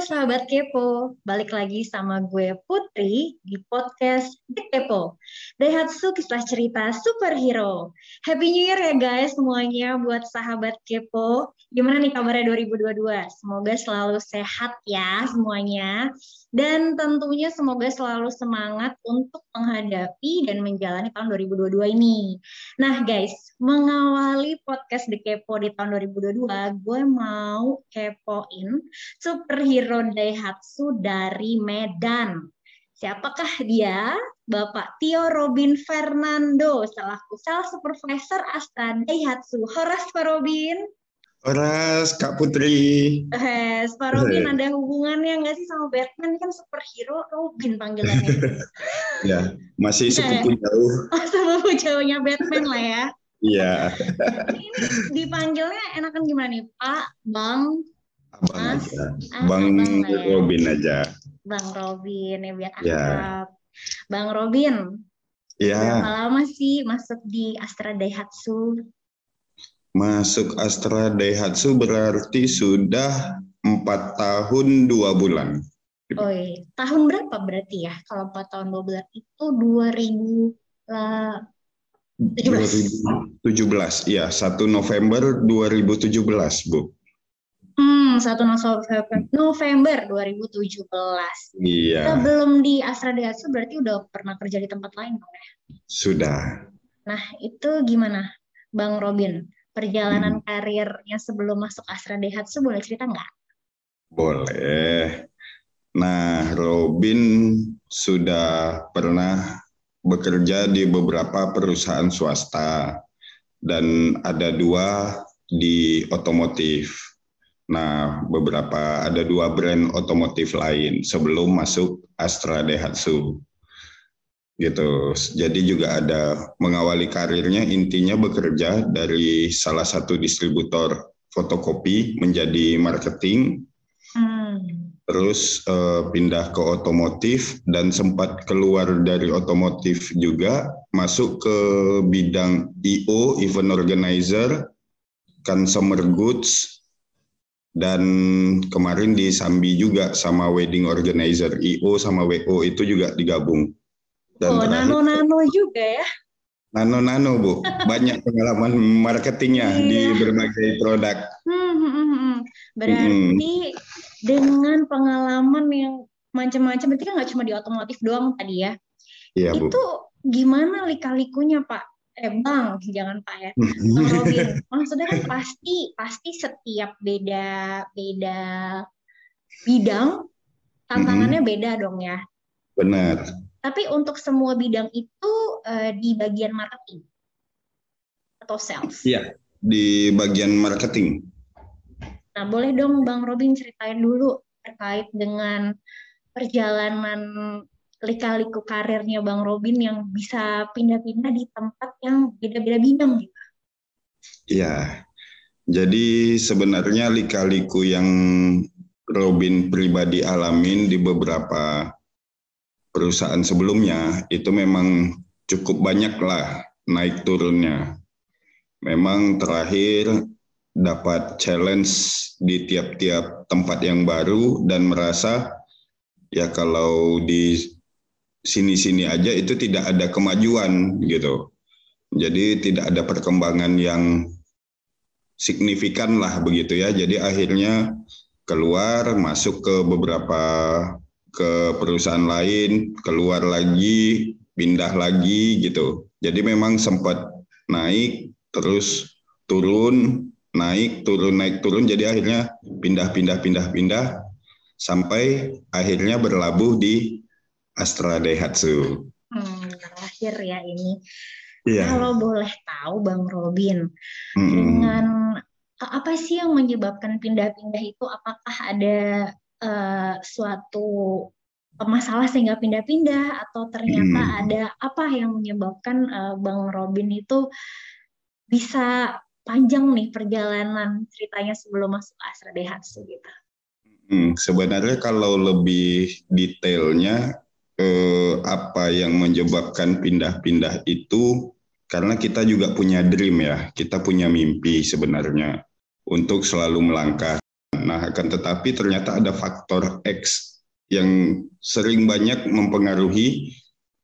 sahabat Kepo, balik lagi sama gue Putri di podcast The Kepo. Daihatsu kisah cerita superhero. Happy New Year ya guys semuanya buat sahabat Kepo. Gimana nih kabarnya 2022? Semoga selalu sehat ya semuanya. Dan tentunya semoga selalu semangat untuk menghadapi dan menjalani tahun 2022 ini. Nah guys, mengawali podcast The Kepo di tahun 2022, gue mau kepoin superhero Daihatsu dari Medan. Siapakah dia? Bapak Tio Robin Fernando selaku sales supervisor Astra Daihatsu. Horas Pak Robin. Horas, Kak Putri. Eh, Pak Robin ada hubungannya nggak sih sama Batman? Kan superhero Robin panggilannya. ya, masih sepupu jauh. Oh, sepupu jauhnya Batman lah ya. Iya. Ini dipanggilnya enakan gimana nih? Pak, Bang, Abang Mas? aja. Ah, Bang abang lah ya. Robin aja. Bang Robin ya biar Ya. akrab. Bang Robin, berapa Ya, lama sih masuk di Astra Daihatsu? masuk Astra Daihatsu berarti sudah empat tahun dua bulan. Oi, tahun berapa berarti ya? Kalau 4 tahun 2 bulan itu 2000 lah, 17. 2017, iya 1 November 2017, Bu. Hmm, 1 November, November 2017. Iya, Sebelum di Astra Daihatsu berarti udah pernah kerja di tempat lain dong ya? sudah. Nah, itu gimana Bang Robin? Hmm. Perjalanan karirnya sebelum masuk Astra Daihatsu boleh cerita nggak? Boleh. Nah, Robin sudah pernah bekerja di beberapa perusahaan swasta dan ada dua di otomotif. Nah, beberapa ada dua brand otomotif lain sebelum masuk Astra Daihatsu. Gitu. Jadi juga ada mengawali karirnya intinya bekerja dari salah satu distributor fotokopi menjadi marketing Hmm. terus eh, pindah ke otomotif dan sempat keluar dari otomotif juga masuk ke bidang IO event organizer consumer goods dan kemarin di Sambi juga sama wedding organizer IO sama WO itu juga digabung dan Oh, nano-nano juga ya? nano-nano bu banyak pengalaman marketingnya di Iya. berbagai produk Hmm, hmm, hmm, hmm. Berarti dengan pengalaman yang macam-macam, berarti kan nggak cuma di otomotif doang tadi ya? iya bu Itu gimana lika-likunya Pak? Eh Bang, jangan Pak ya. Bang Robin, maksudnya kan pasti pasti setiap beda beda bidang tantangannya beda dong ya. benar Tapi untuk semua bidang itu eh, di bagian marketing atau sales. Iya, di bagian marketing. Nah, boleh dong Bang Robin ceritain dulu terkait dengan perjalanan lika-liku karirnya Bang Robin yang bisa pindah-pindah di tempat yang beda-beda bidang gitu. Iya. Jadi sebenarnya lika-liku yang Robin pribadi alamin di beberapa perusahaan sebelumnya itu memang cukup banyak lah naik turunnya. Memang terakhir dapat challenge di tiap-tiap tempat yang baru dan merasa ya kalau di sini-sini aja itu tidak ada kemajuan gitu. Jadi tidak ada perkembangan yang signifikan lah begitu ya. Jadi akhirnya keluar masuk ke beberapa ke perusahaan lain, keluar lagi, pindah lagi gitu. Jadi memang sempat naik terus turun, naik turun naik turun jadi akhirnya pindah-pindah pindah-pindah sampai akhirnya berlabuh di Astra Daihatsu. Hmm, terakhir ya ini. Iya. Kalau boleh tahu Bang Robin, Mm-mm. dengan apa sih yang menyebabkan pindah-pindah itu? Apakah ada eh, suatu masalah sehingga pindah-pindah atau ternyata Hmm. ada apa yang menyebabkan eh, Bang Robin itu bisa panjang nih perjalanan ceritanya sebelum masuk Astra Daihatsu gitu. Hmm, sebenarnya kalau lebih detailnya eh, apa yang menyebabkan pindah-pindah itu karena kita juga punya dream ya, kita punya mimpi sebenarnya untuk selalu melangkah. Nah, akan tetapi ternyata ada faktor X yang sering banyak mempengaruhi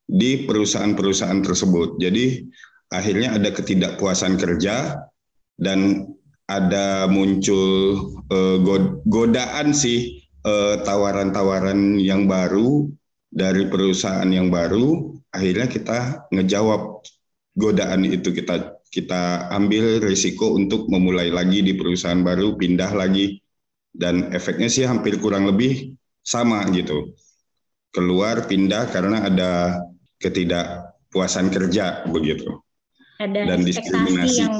di perusahaan-perusahaan tersebut. Jadi akhirnya ada ketidakpuasan kerja dan ada muncul uh, godaan sih eh, tawaran-tawaran yang baru dari perusahaan yang baru. Akhirnya kita ngejawab godaan itu kita kita ambil risiko untuk memulai lagi di perusahaan baru, pindah lagi dan efeknya sih hampir kurang lebih sama gitu. Keluar pindah karena ada ketidakpuasan kerja begitu. Ada dan ekspektasi yang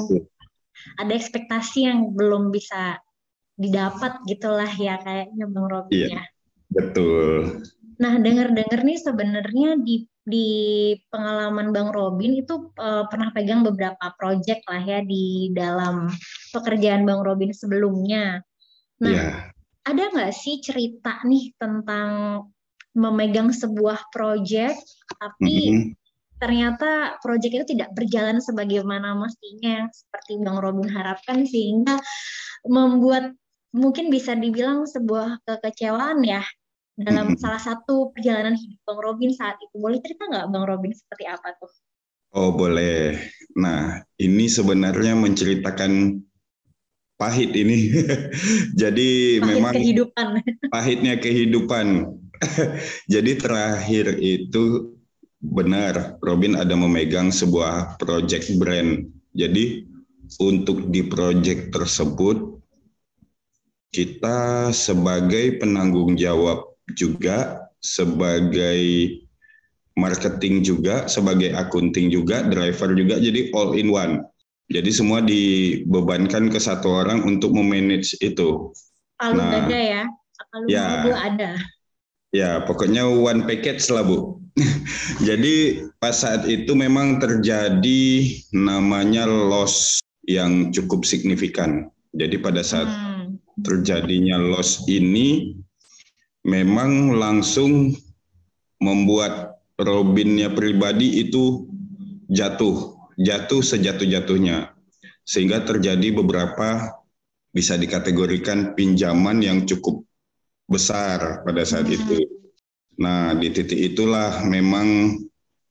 ada ekspektasi yang belum bisa didapat gitulah ya kayaknya Bang Robin iya, ya. Betul. Nah, dengar-dengar nih sebenarnya di di pengalaman Bang Robin itu uh, pernah pegang beberapa proyek lah ya di dalam pekerjaan Bang Robin sebelumnya. Nah, yeah. ada nggak sih cerita nih tentang memegang sebuah proyek tapi mm -hmm. ternyata proyek itu tidak berjalan sebagaimana mestinya seperti Bang Robin harapkan sehingga membuat mungkin bisa dibilang sebuah kekecewaan ya dalam salah satu perjalanan hidup Bang Robin saat itu. Boleh cerita nggak Bang Robin seperti apa tuh? Oh boleh. Nah ini sebenarnya menceritakan pahit ini. Jadi pahit memang kehidupan. pahitnya kehidupan. Jadi terakhir itu benar Robin ada memegang sebuah project brand. Jadi untuk di project tersebut kita sebagai penanggung jawab juga, sebagai marketing juga, sebagai akunting juga, driver juga, jadi all in one. Jadi semua dibebankan ke satu orang untuk memanage itu. Palu nah, ada ya? Palu ya, ada. Ya, pokoknya one package lah Bu. Jadi pas saat itu memang terjadi namanya loss yang cukup signifikan. Jadi pada saat hmm. terjadinya loss ini memang langsung membuat Robinnya pribadi itu jatuh, jatuh sejatuh-jatuhnya. Sehingga terjadi beberapa bisa dikategorikan pinjaman yang cukup besar pada saat itu. Nah, di titik itulah memang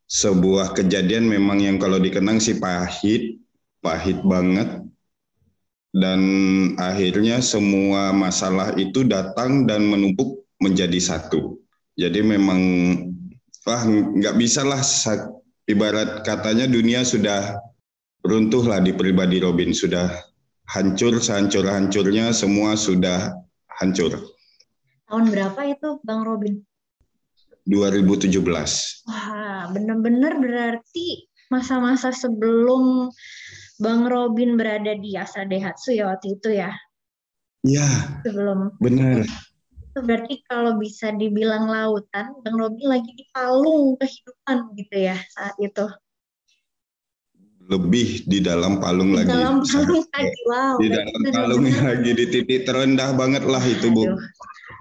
sebuah kejadian memang yang kalau dikenang sih pahit, pahit banget. Dan akhirnya semua masalah itu datang dan menumpuk menjadi satu. Jadi memang wah nggak bisa lah ibarat katanya dunia sudah runtuh lah di pribadi Robin sudah hancur sehancur hancurnya semua sudah hancur. Tahun berapa itu Bang Robin? 2017. Wah, benar-benar berarti masa-masa sebelum Bang Robin berada di Asa Dehatsu ya waktu itu ya? Iya. Sebelum. Benar itu berarti kalau bisa dibilang lautan, Bang Robi lagi di palung kehidupan gitu ya saat itu. Lebih di dalam palung di lagi. Dalam palung lagi, wow. Di dalam palung lagi di titik terendah banget lah itu Bu.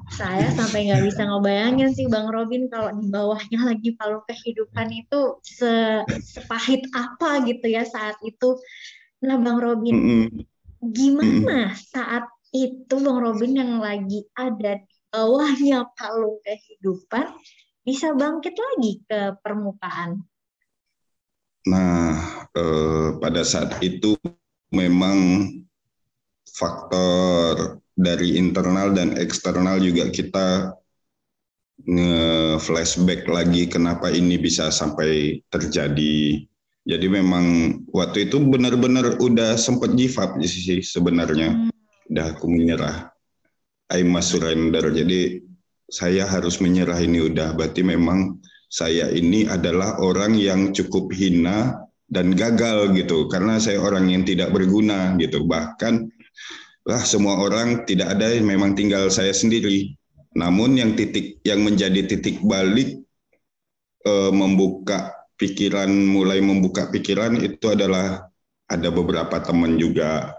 saya sampai nggak bisa ngebayangin sih Bang Robin kalau di bawahnya lagi palung kehidupan itu se sepahit apa gitu ya saat itu. Nah Bang Robin, mm -mm. gimana mm -mm. saat itu Bang Robin yang lagi ada di bawahnya palung kehidupan bisa bangkit lagi ke permukaan. Nah, eh, pada saat itu memang faktor dari internal dan eksternal juga kita nge-flashback lagi kenapa ini bisa sampai terjadi. Jadi memang waktu itu benar-benar udah sempat give up sih sebenarnya. Hmm. Udah aku menyerah. I must surrender. Jadi saya harus menyerah ini udah. Berarti memang saya ini adalah orang yang cukup hina dan gagal gitu karena saya orang yang tidak berguna gitu. Bahkan lah semua orang tidak ada memang tinggal saya sendiri. Namun yang titik yang menjadi titik balik e, membuka pikiran mulai membuka pikiran itu adalah ada beberapa teman juga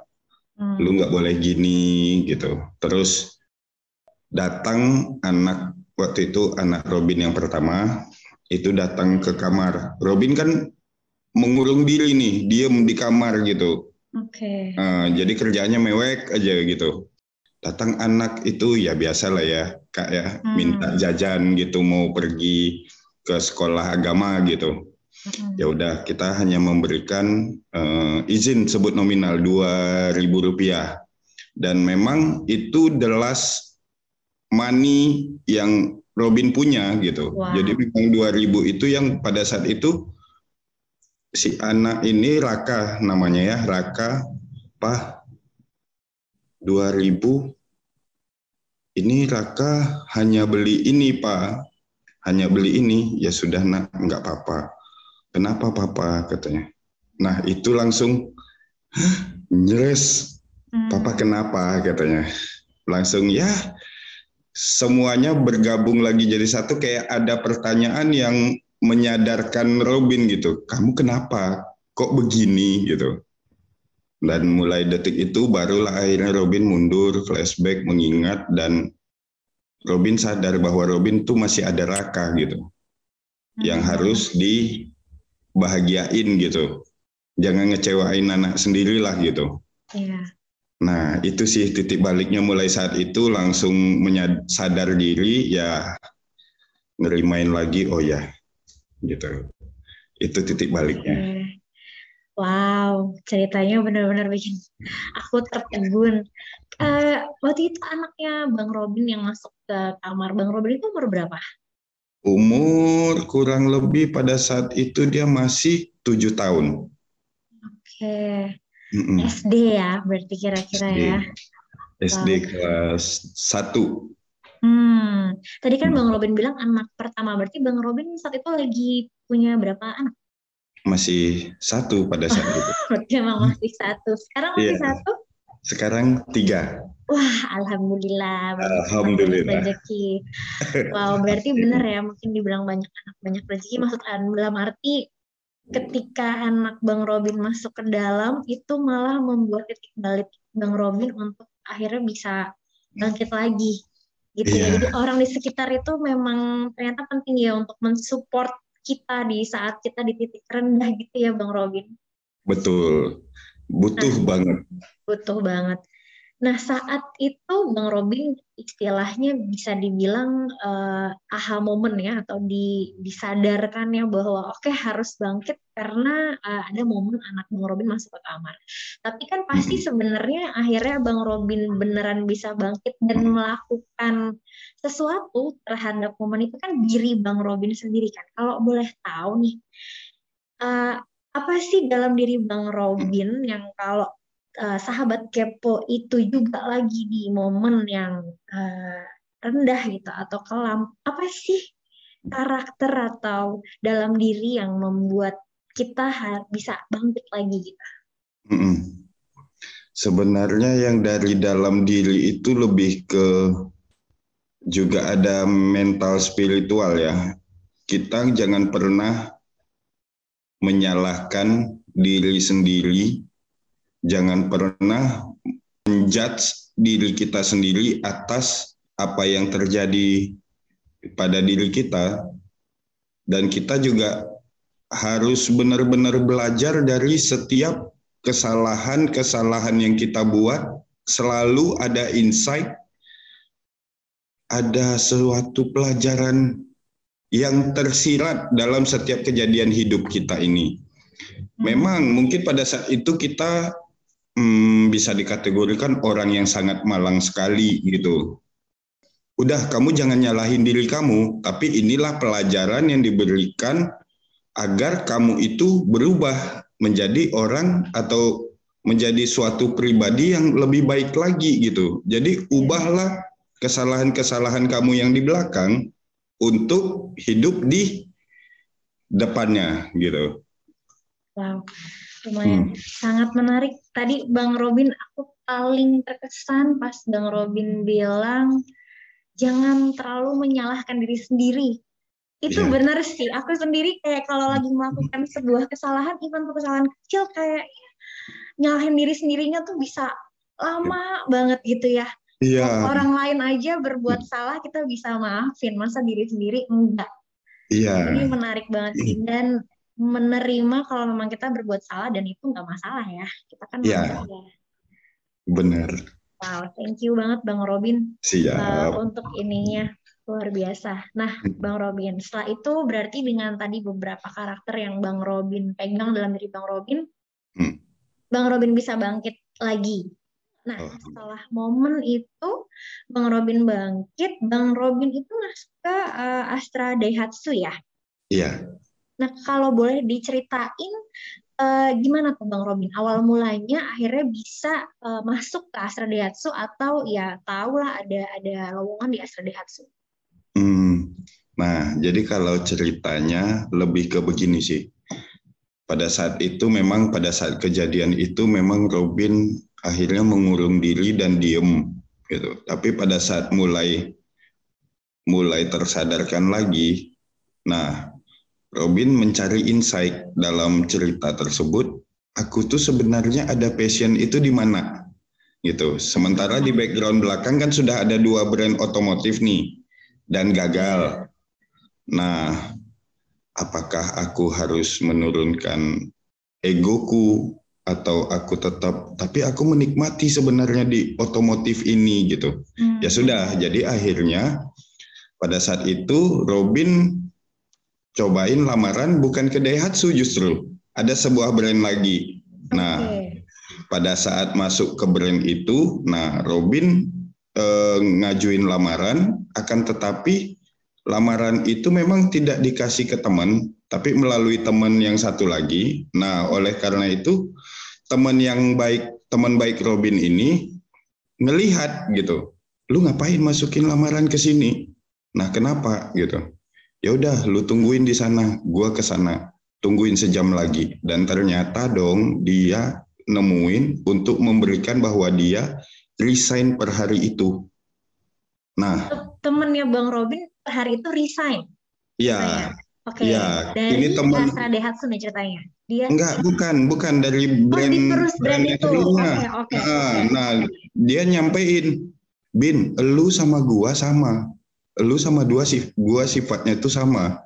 hmm. lu nggak boleh gini gitu terus datang anak waktu itu anak Robin yang pertama itu datang ke kamar. Robin kan mengurung diri nih, diem di kamar gitu. Oke. Okay. Uh, jadi kerjanya mewek aja gitu. datang anak itu ya biasa lah ya kak ya hmm. minta jajan gitu mau pergi ke sekolah agama gitu hmm. ya udah kita hanya memberikan uh, izin sebut nominal dua ribu rupiah dan memang itu the last money yang Robin punya gitu. Wow. jadi memang dua ribu itu yang pada saat itu si anak ini Raka namanya ya Raka Pak 2000 ini Raka hanya beli ini Pak. Hanya beli ini. Ya sudah nak. Nggak apa-apa. Kenapa papa? Katanya. Nah itu langsung nyeres hmm. papa kenapa? Katanya. Langsung ya semuanya bergabung lagi jadi satu kayak ada pertanyaan yang menyadarkan Robin gitu, kamu kenapa kok begini gitu. Dan mulai detik itu barulah akhirnya Robin mundur, flashback, mengingat dan Robin sadar bahwa Robin tuh masih ada Raka gitu. Hmm. Yang harus dibahagiain gitu. Jangan ngecewain anak sendirilah gitu. Iya. Nah, itu sih titik baliknya mulai saat itu langsung sadar diri ya ngerimain lagi oh ya gitu. Itu titik baliknya. Wow, ceritanya benar-benar bikin aku tertegun. Uh, waktu itu anaknya Bang Robin yang masuk ke kamar. Bang Robin itu umur berapa? Umur kurang lebih pada saat itu dia masih tujuh tahun. Oke. Okay. Mm -mm. SD ya, berarti kira-kira ya. SD wow. kelas satu. Hmm, tadi kan Bang Robin bilang anak pertama, berarti Bang Robin saat itu lagi punya berapa anak? Masih satu pada saat itu. berarti memang masih satu. Sekarang masih yeah. satu? Sekarang tiga. Wah, alhamdulillah. Alhamdulillah. Rezeki. Wow, berarti benar ya, mungkin dibilang banyak anak banyak rezeki. Maksud dalam arti ketika anak Bang Robin masuk ke dalam itu malah membuat titik balik Bang Robin untuk akhirnya bisa bangkit lagi gitu yeah. ya. Jadi orang di sekitar itu memang ternyata penting ya untuk mensupport kita di saat kita di titik rendah gitu ya Bang Robin. Betul. Butuh nah, banget. Butuh banget. Nah, saat itu Bang Robin istilahnya bisa dibilang uh, aha momen ya atau di, disadarkan ya bahwa oke okay, harus bangkit karena uh, ada momen anak Bang Robin masuk ke kamar. Tapi kan pasti sebenarnya akhirnya Bang Robin beneran bisa bangkit dan melakukan sesuatu terhadap momen itu kan diri Bang Robin sendiri kan. Kalau boleh tahu nih uh, apa sih dalam diri Bang Robin yang kalau uh, sahabat kepo itu juga lagi di momen yang uh, rendah gitu atau kelam. Apa sih karakter atau dalam diri yang membuat kita bisa bangkit lagi gitu? Hmm. sebenarnya yang dari dalam diri itu lebih ke juga ada mental spiritual ya. Kita jangan pernah menyalahkan diri sendiri jangan pernah menjudge diri kita sendiri atas apa yang terjadi pada diri kita. Dan kita juga harus benar-benar belajar dari setiap kesalahan-kesalahan yang kita buat. Selalu ada insight ada suatu pelajaran yang tersirat dalam setiap kejadian hidup kita ini. Memang mungkin pada saat itu kita hmm, bisa dikategorikan orang yang sangat malang sekali gitu. Udah kamu jangan nyalahin diri kamu, tapi inilah pelajaran yang diberikan agar kamu itu berubah menjadi orang atau menjadi suatu pribadi yang lebih baik lagi gitu. Jadi ubahlah kesalahan-kesalahan kamu yang di belakang untuk hidup di depannya gitu. Wow lumayan hmm. sangat menarik. Tadi Bang Robin aku paling terkesan pas Bang Robin bilang jangan terlalu menyalahkan diri sendiri. Itu yeah. benar sih. Aku sendiri kayak kalau lagi melakukan sebuah kesalahan, even kesalahan kecil kayak nyalahin diri sendirinya tuh bisa lama yeah. banget gitu ya. Iya. Orang lain aja berbuat salah kita bisa maafin, masa diri sendiri enggak. Iya. Ini menarik banget sih dan menerima kalau memang kita berbuat salah dan itu nggak masalah ya kita kan ya. benar Wow, thank you banget Bang Robin Siap. Uh, untuk ininya luar biasa. Nah, hmm. Bang Robin, setelah itu berarti dengan tadi beberapa karakter yang Bang Robin pegang dalam diri Bang Robin, hmm. Bang Robin bisa bangkit lagi. Nah, oh. setelah momen itu Bang Robin bangkit, Bang Robin itu masuk ke uh, Astra Daihatsu ya? Iya. Nah, kalau boleh diceritain uh, gimana tuh Bang Robin? Awal mulanya akhirnya bisa uh, masuk ke Astra Daihatsu atau ya tahu lah ada ada lowongan di Astra Daihatsu? Hmm, nah jadi kalau ceritanya lebih ke begini sih. Pada saat itu memang pada saat kejadian itu memang Robin akhirnya mengurung diri dan diem gitu. Tapi pada saat mulai mulai tersadarkan lagi, nah Robin mencari insight dalam cerita tersebut. Aku tuh sebenarnya ada passion itu di mana? Gitu. Sementara di background belakang kan sudah ada dua brand otomotif nih dan gagal. Nah, apakah aku harus menurunkan egoku atau aku tetap tapi aku menikmati sebenarnya di otomotif ini gitu. Hmm. Ya sudah, jadi akhirnya pada saat itu Robin cobain lamaran bukan ke Daihatsu justru. Ada sebuah brand lagi. Nah, okay. pada saat masuk ke brand itu, nah Robin eh, ngajuin lamaran, akan tetapi lamaran itu memang tidak dikasih ke teman, tapi melalui teman yang satu lagi. Nah, oleh karena itu teman yang baik, teman baik Robin ini ngelihat gitu, lu ngapain masukin lamaran ke sini? Nah, kenapa gitu? Ya udah lu tungguin di sana. Gua ke sana. Tungguin sejam lagi. Dan ternyata dong dia nemuin untuk memberikan bahwa dia resign per hari itu. Nah. Temennya bang Robin per hari itu resign? Iya. Oke, okay. ya, dari ini teman Astra nih ceritanya. Dia Enggak, bukan, bukan dari brand oh, brand, brand itu. Oke, okay, okay, nah, okay. nah, dia nyampein, Bin, lu sama gua sama lu sama dua sih gua sifatnya itu sama.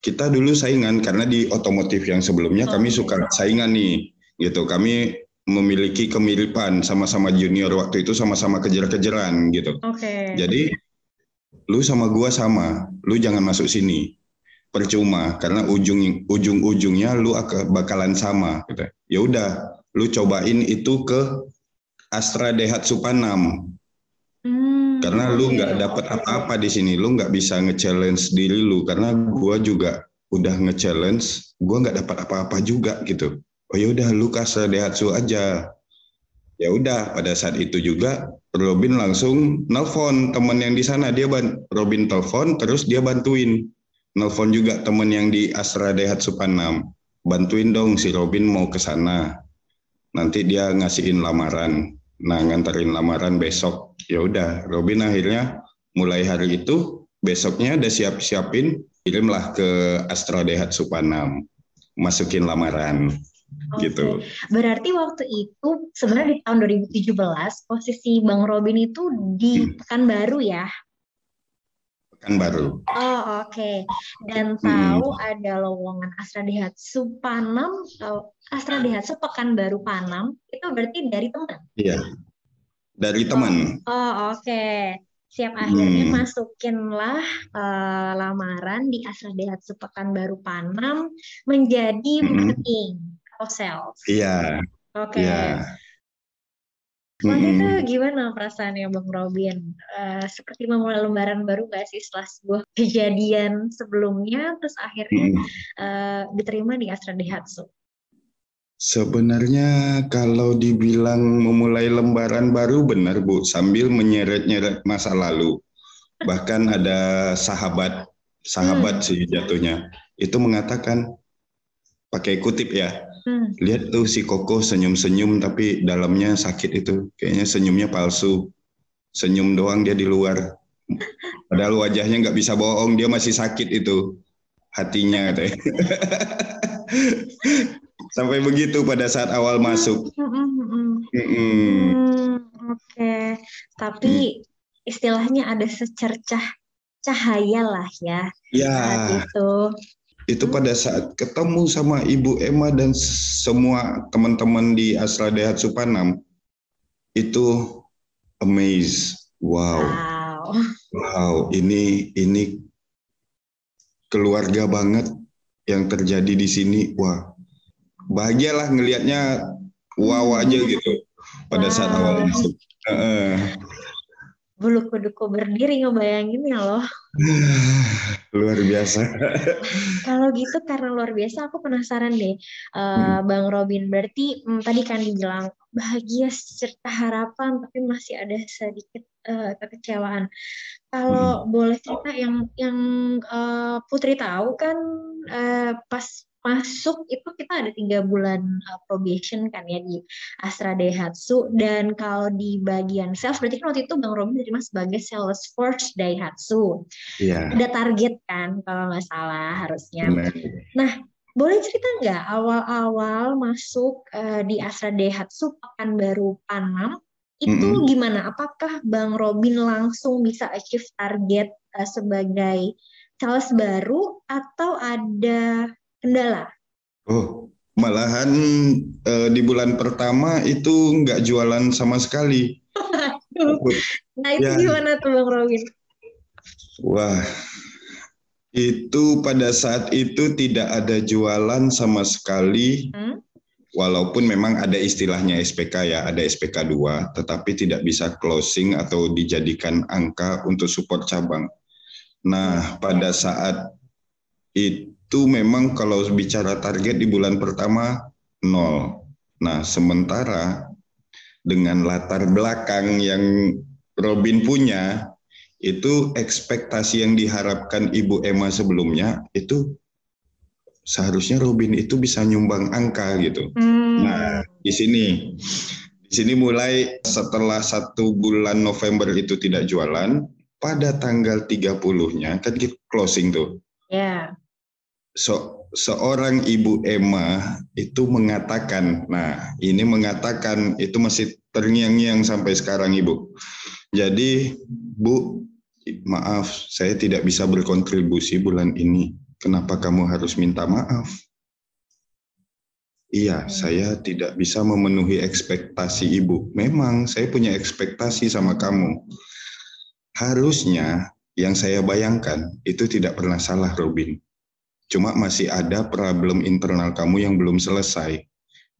Kita dulu saingan karena di otomotif yang sebelumnya oh, kami suka saingan nih gitu. Kami memiliki kemiripan sama-sama junior waktu itu sama-sama kejar-kejaran gitu. Okay. jadi lu sama gua sama. Lu jangan masuk sini. Percuma karena ujung ujung ujungnya lu akan bakalan sama gitu. Ya udah lu cobain itu ke Astra Daihatsu Panam Hmm, karena lu nggak dapat apa-apa di sini, lu nggak bisa nge-challenge diri lu. Karena gua juga udah nge-challenge, gua nggak dapat apa-apa juga gitu. Oh ya udah lu kasih Daihatsu aja. Ya udah pada saat itu juga Robin langsung nelfon temen yang di sana. Dia ban Robin telepon terus dia bantuin. Nelfon juga temen yang di Astra Daihatsu Panam. Bantuin dong si Robin mau ke sana. Nanti dia ngasihin lamaran nah nganterin lamaran besok ya udah Robin akhirnya mulai hari itu besoknya udah siap-siapin kirimlah ke Astra Daihatsu Panam masukin lamaran okay. gitu. Berarti waktu itu sebenarnya di tahun 2017 posisi Bang Robin itu di hmm. Pekanbaru ya? Pekanbaru. Oh oke. Okay. Dan hmm. tahu hmm. ada lowongan Astra Daihatsu Panam, Astra Daihatsu Pekanbaru Panam itu berarti dari teman? Iya dari teman. Oh, oh oke. Okay. Siap akhirnya hmm. masukinlah uh, lamaran di Asra Daihatsu Pekanbaru Panam menjadi hmm. marketing atau sales. Iya. Oke. Okay. Iya. Waktu hmm. itu gimana perasaannya Bang Robin? Uh, seperti memulai lembaran baru gak sih setelah sebuah kejadian sebelumnya terus akhirnya hmm. uh, diterima di Astra Daihatsu? Sebenarnya kalau dibilang memulai lembaran baru benar Bu, sambil menyeret-nyeret masa lalu. Bahkan ada sahabat, sahabat hmm. sih jatuhnya, itu mengatakan pakai kutip ya. Hmm. Lihat tuh si Koko senyum-senyum tapi dalamnya sakit itu. Kayaknya senyumnya palsu. Senyum doang dia di luar. Padahal wajahnya nggak bisa bohong, dia masih sakit itu hatinya. Sampai begitu pada saat awal masuk. Hmm, Oke, okay. tapi istilahnya ada secercah cahaya lah ya. Ya. itu. Itu pada saat ketemu sama Ibu Emma dan semua teman-teman di Asra Dehat Supanam, itu amazed. Wow. Wow. Wow, ini ini keluarga banget yang terjadi di sini. Wah, bahagialah ngelihatnya wow aja gitu pada saat Wow. awal masuk. Heeh. Bulu kuduku berdiri ngebayanginnya loh. Luar biasa. Kalau gitu karena luar biasa aku penasaran deh. Eh, Hmm. Bang Robin, berarti hmm, tadi kan dibilang bahagia serta harapan tapi masih ada sedikit eh, kekecewaan. Kalau boleh cerita yang yang eh, Putri tahu kan eh, pas masuk itu kita ada tiga bulan eh, probation kan ya di Astra Daihatsu dan kalau di bagian sales berarti kan waktu itu Bang Robin diterima sebagai Salesforce Daihatsu. Iya, Ada target kan kalau nggak salah harusnya. benar. Boleh cerita nggak awal-awal masuk eh, di Astra Daihatsu Pekanbaru Panam itu Mm-mm. gimana? Apakah Bang Robin langsung bisa achieve target eh, sebagai sales baru atau ada kendala? Oh, malahan eh, di bulan pertama itu nggak jualan sama sekali. Nah itu Ya. gimana tuh Bang Robin? Wah, itu pada saat itu tidak ada jualan sama sekali. Hmm? Walaupun memang ada istilahnya SPK ya, ada SPK 2, tetapi tidak bisa closing atau dijadikan angka untuk support cabang. Nah, pada saat itu memang kalau bicara target di bulan pertama nol. Nah, sementara dengan latar belakang yang Robin punya, itu ekspektasi yang diharapkan Ibu Emma sebelumnya itu seharusnya Robin itu bisa nyumbang angka gitu. Hmm. Nah, di sini di sini mulai setelah satu bulan November itu tidak jualan, pada tanggal 30-nya kan kita closing tuh. Ya. So, seorang ibu Emma itu mengatakan, nah ini mengatakan itu masih terngiang-ngiang sampai sekarang ibu. Jadi Bu, maaf saya tidak bisa berkontribusi bulan ini. Kenapa kamu harus minta maaf? Iya, saya tidak bisa memenuhi ekspektasi ibu. Memang saya punya ekspektasi sama kamu. Harusnya yang saya bayangkan itu tidak pernah salah, Robin. Cuma masih ada problem internal kamu yang belum selesai,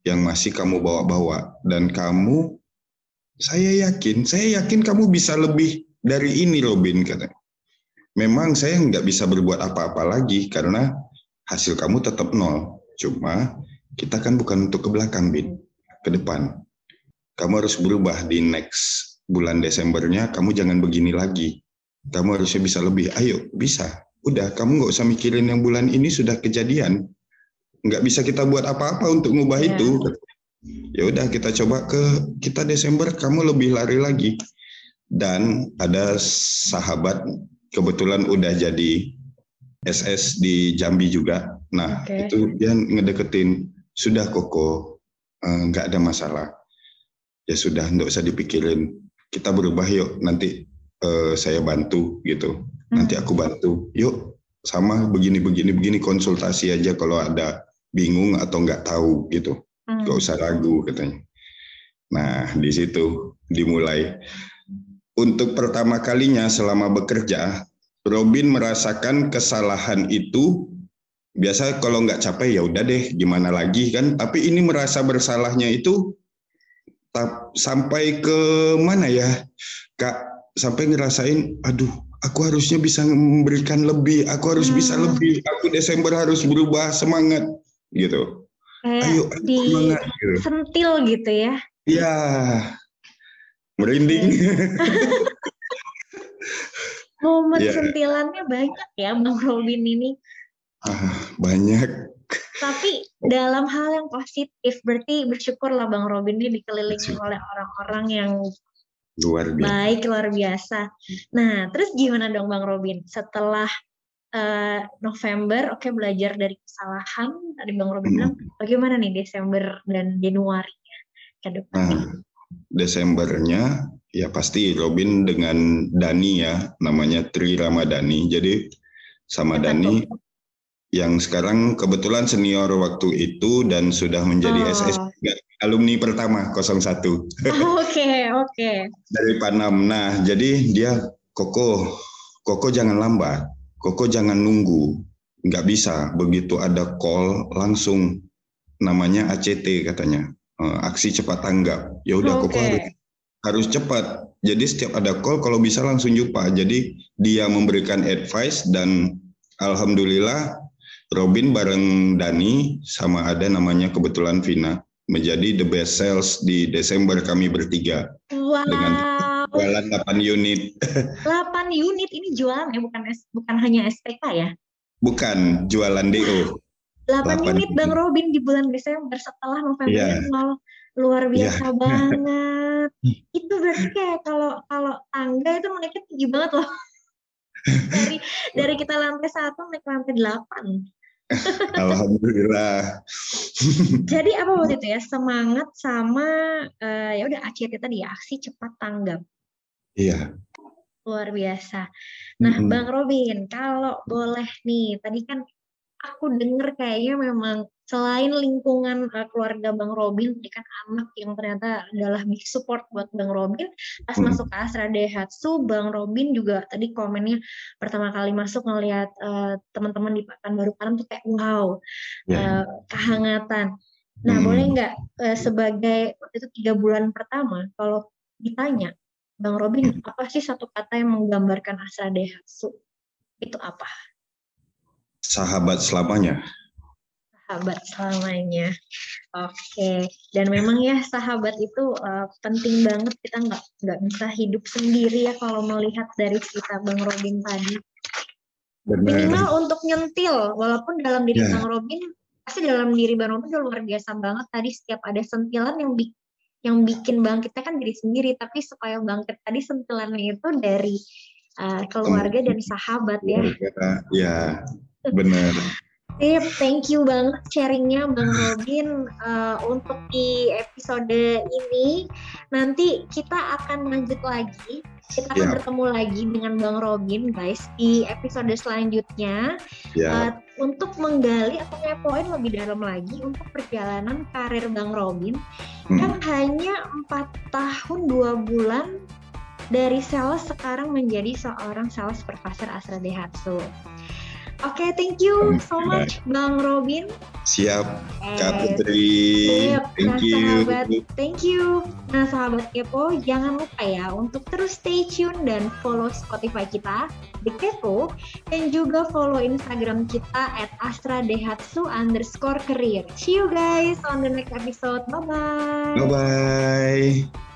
yang masih kamu bawa-bawa. Dan kamu, saya yakin, saya yakin kamu bisa lebih dari ini, Robin, katanya. Memang saya nggak bisa berbuat apa-apa lagi karena hasil kamu tetap nol. Cuma kita kan bukan untuk ke belakang, Bin, ke depan. Kamu harus berubah di next bulan Desembernya, kamu jangan begini lagi. Kamu harusnya bisa lebih. Ayo, bisa. Udah, kamu nggak usah mikirin yang bulan ini sudah kejadian. Nggak bisa kita buat apa-apa untuk ngubah Ya. itu. Ya udah, kita coba ke kita Desember, kamu lebih lari lagi. Dan ada sahabat kebetulan udah jadi SS di Jambi juga. Nah, Oke. itu dia ngedeketin, sudah koko, eh, nggak ada masalah. Ya sudah, nggak usah dipikirin. Kita berubah yuk, nanti eh, saya bantu gitu. Nanti aku bantu. Yuk, sama begini begini begini konsultasi aja kalau ada bingung atau nggak tahu gitu. Hmm. Nggak usah ragu katanya. Nah, di situ dimulai. Untuk pertama kalinya selama bekerja, Robin merasakan kesalahan itu. Biasa kalau nggak capek ya udah deh, gimana lagi kan? Tapi ini merasa bersalahnya itu sampai ke mana ya, Kak? Sampai ngerasain, aduh, aku harusnya bisa memberikan lebih, aku harus bisa Hmm. lebih, aku Desember harus berubah semangat gitu. Kayak Ayo, ayo di semangat gitu. sentil gitu ya. Ya, merinding. Momen Iya. sentilannya banyak ya Bang Robin ini. Ah, banyak. Tapi dalam hal yang positif, berarti bersyukurlah Bang Robin ini dikelilingi oleh orang-orang yang Luar biasa. baik, luar biasa. Nah, terus gimana dong Bang Robin? Setelah eh, November, oke belajar dari kesalahan, tadi Bang Robin Hmm. bilang, bagaimana nih Desember dan Januari ke depan? Nah, Desembernya ya pasti Robin dengan Dani ya, namanya Tri Ramadhani. Jadi sama Siapa Dani yang sekarang kebetulan senior waktu itu dan sudah menjadi Oh. SS alumni pertama 01 Oke, oke. dari Panam. Nah, jadi dia Koko, Koko jangan lambat, Koko jangan nunggu, nggak bisa. Begitu ada call langsung namanya ACT katanya, eh, aksi cepat tanggap. Ya udah Koko Oke. harus harus cepat. Jadi setiap ada call kalau bisa langsung jumpa. Jadi dia memberikan advice dan alhamdulillah Robin bareng Dani sama ada namanya kebetulan Vina menjadi the best sales di Desember kami bertiga Wow. Dengan jualan 8 unit. 8 unit ini jualan ya, bukan bukan hanya SPK ya. Bukan jualan DO. 8 8 unit Bang Robin di bulan Desember setelah November itu wow, luar Iya. biasa banget. Itu berarti kayak kalau kalau tangga itu naiknya tinggi banget loh. dari dari kita lantai satu naik lantai delapan. Alhamdulillah. Jadi apa waktu itu ya semangat sama eh, ya udah ACT tadi ya aksi cepat tanggap Iya. luar biasa. Nah Mm-mm. Bang Robin kalau boleh nih tadi kan aku denger kayaknya memang selain lingkungan uh, keluarga Bang Robin, kan anak yang ternyata adalah big support buat Bang Robin. Pas Hmm. masuk ke Astra Daihatsu, Bang Robin juga tadi komennya pertama kali masuk ngelihat uh, teman-teman di Pekanbaru Panam tuh kayak wow, Ya. uh, kehangatan. Nah, Hmm. boleh nggak uh, sebagai waktu itu tiga bulan pertama, kalau ditanya, Bang Robin, apa sih satu kata yang menggambarkan Astra Daihatsu? Itu apa? Sahabat selamanya. sahabat selamanya. Oke, dan memang ya sahabat itu uh, penting banget kita nggak nggak bisa hidup sendiri ya kalau melihat dari cerita Bang Robin tadi. Benar. Minimal untuk nyentil, walaupun dalam diri Ya. Bang Robin pasti dalam diri Bang Robin udah luar biasa banget tadi setiap ada sentilan yang bi- yang bikin bangkitnya kan diri sendiri, tapi supaya bangkit tadi sentilannya itu dari uh, keluarga dan sahabat ya. Ya, benar. Sip, thank you banget sharingnya Bang Robin Uh, untuk di episode ini. Nanti kita akan lanjut lagi. Kita akan Ya. bertemu lagi dengan Bang Robin, guys, di episode selanjutnya Ya, uh, untuk menggali atau ngepoin lebih dalam lagi untuk perjalanan karir Bang Robin Hmm. yang hanya empat tahun dua bulan dari sales sekarang menjadi seorang sales supervisor Astra Daihatsu. Oke, thank you so much Bang Robin. siap Kak Eh, Putri. Sip. Thank Nah, you. sahabat, thank you. Nah, sahabat Kepo, jangan lupa ya untuk terus stay tune dan follow Spotify kita, The Kepo, dan juga follow Instagram kita at Astra Daihatsu underscore career. See you guys on the next episode. Bye-bye. Bye bye.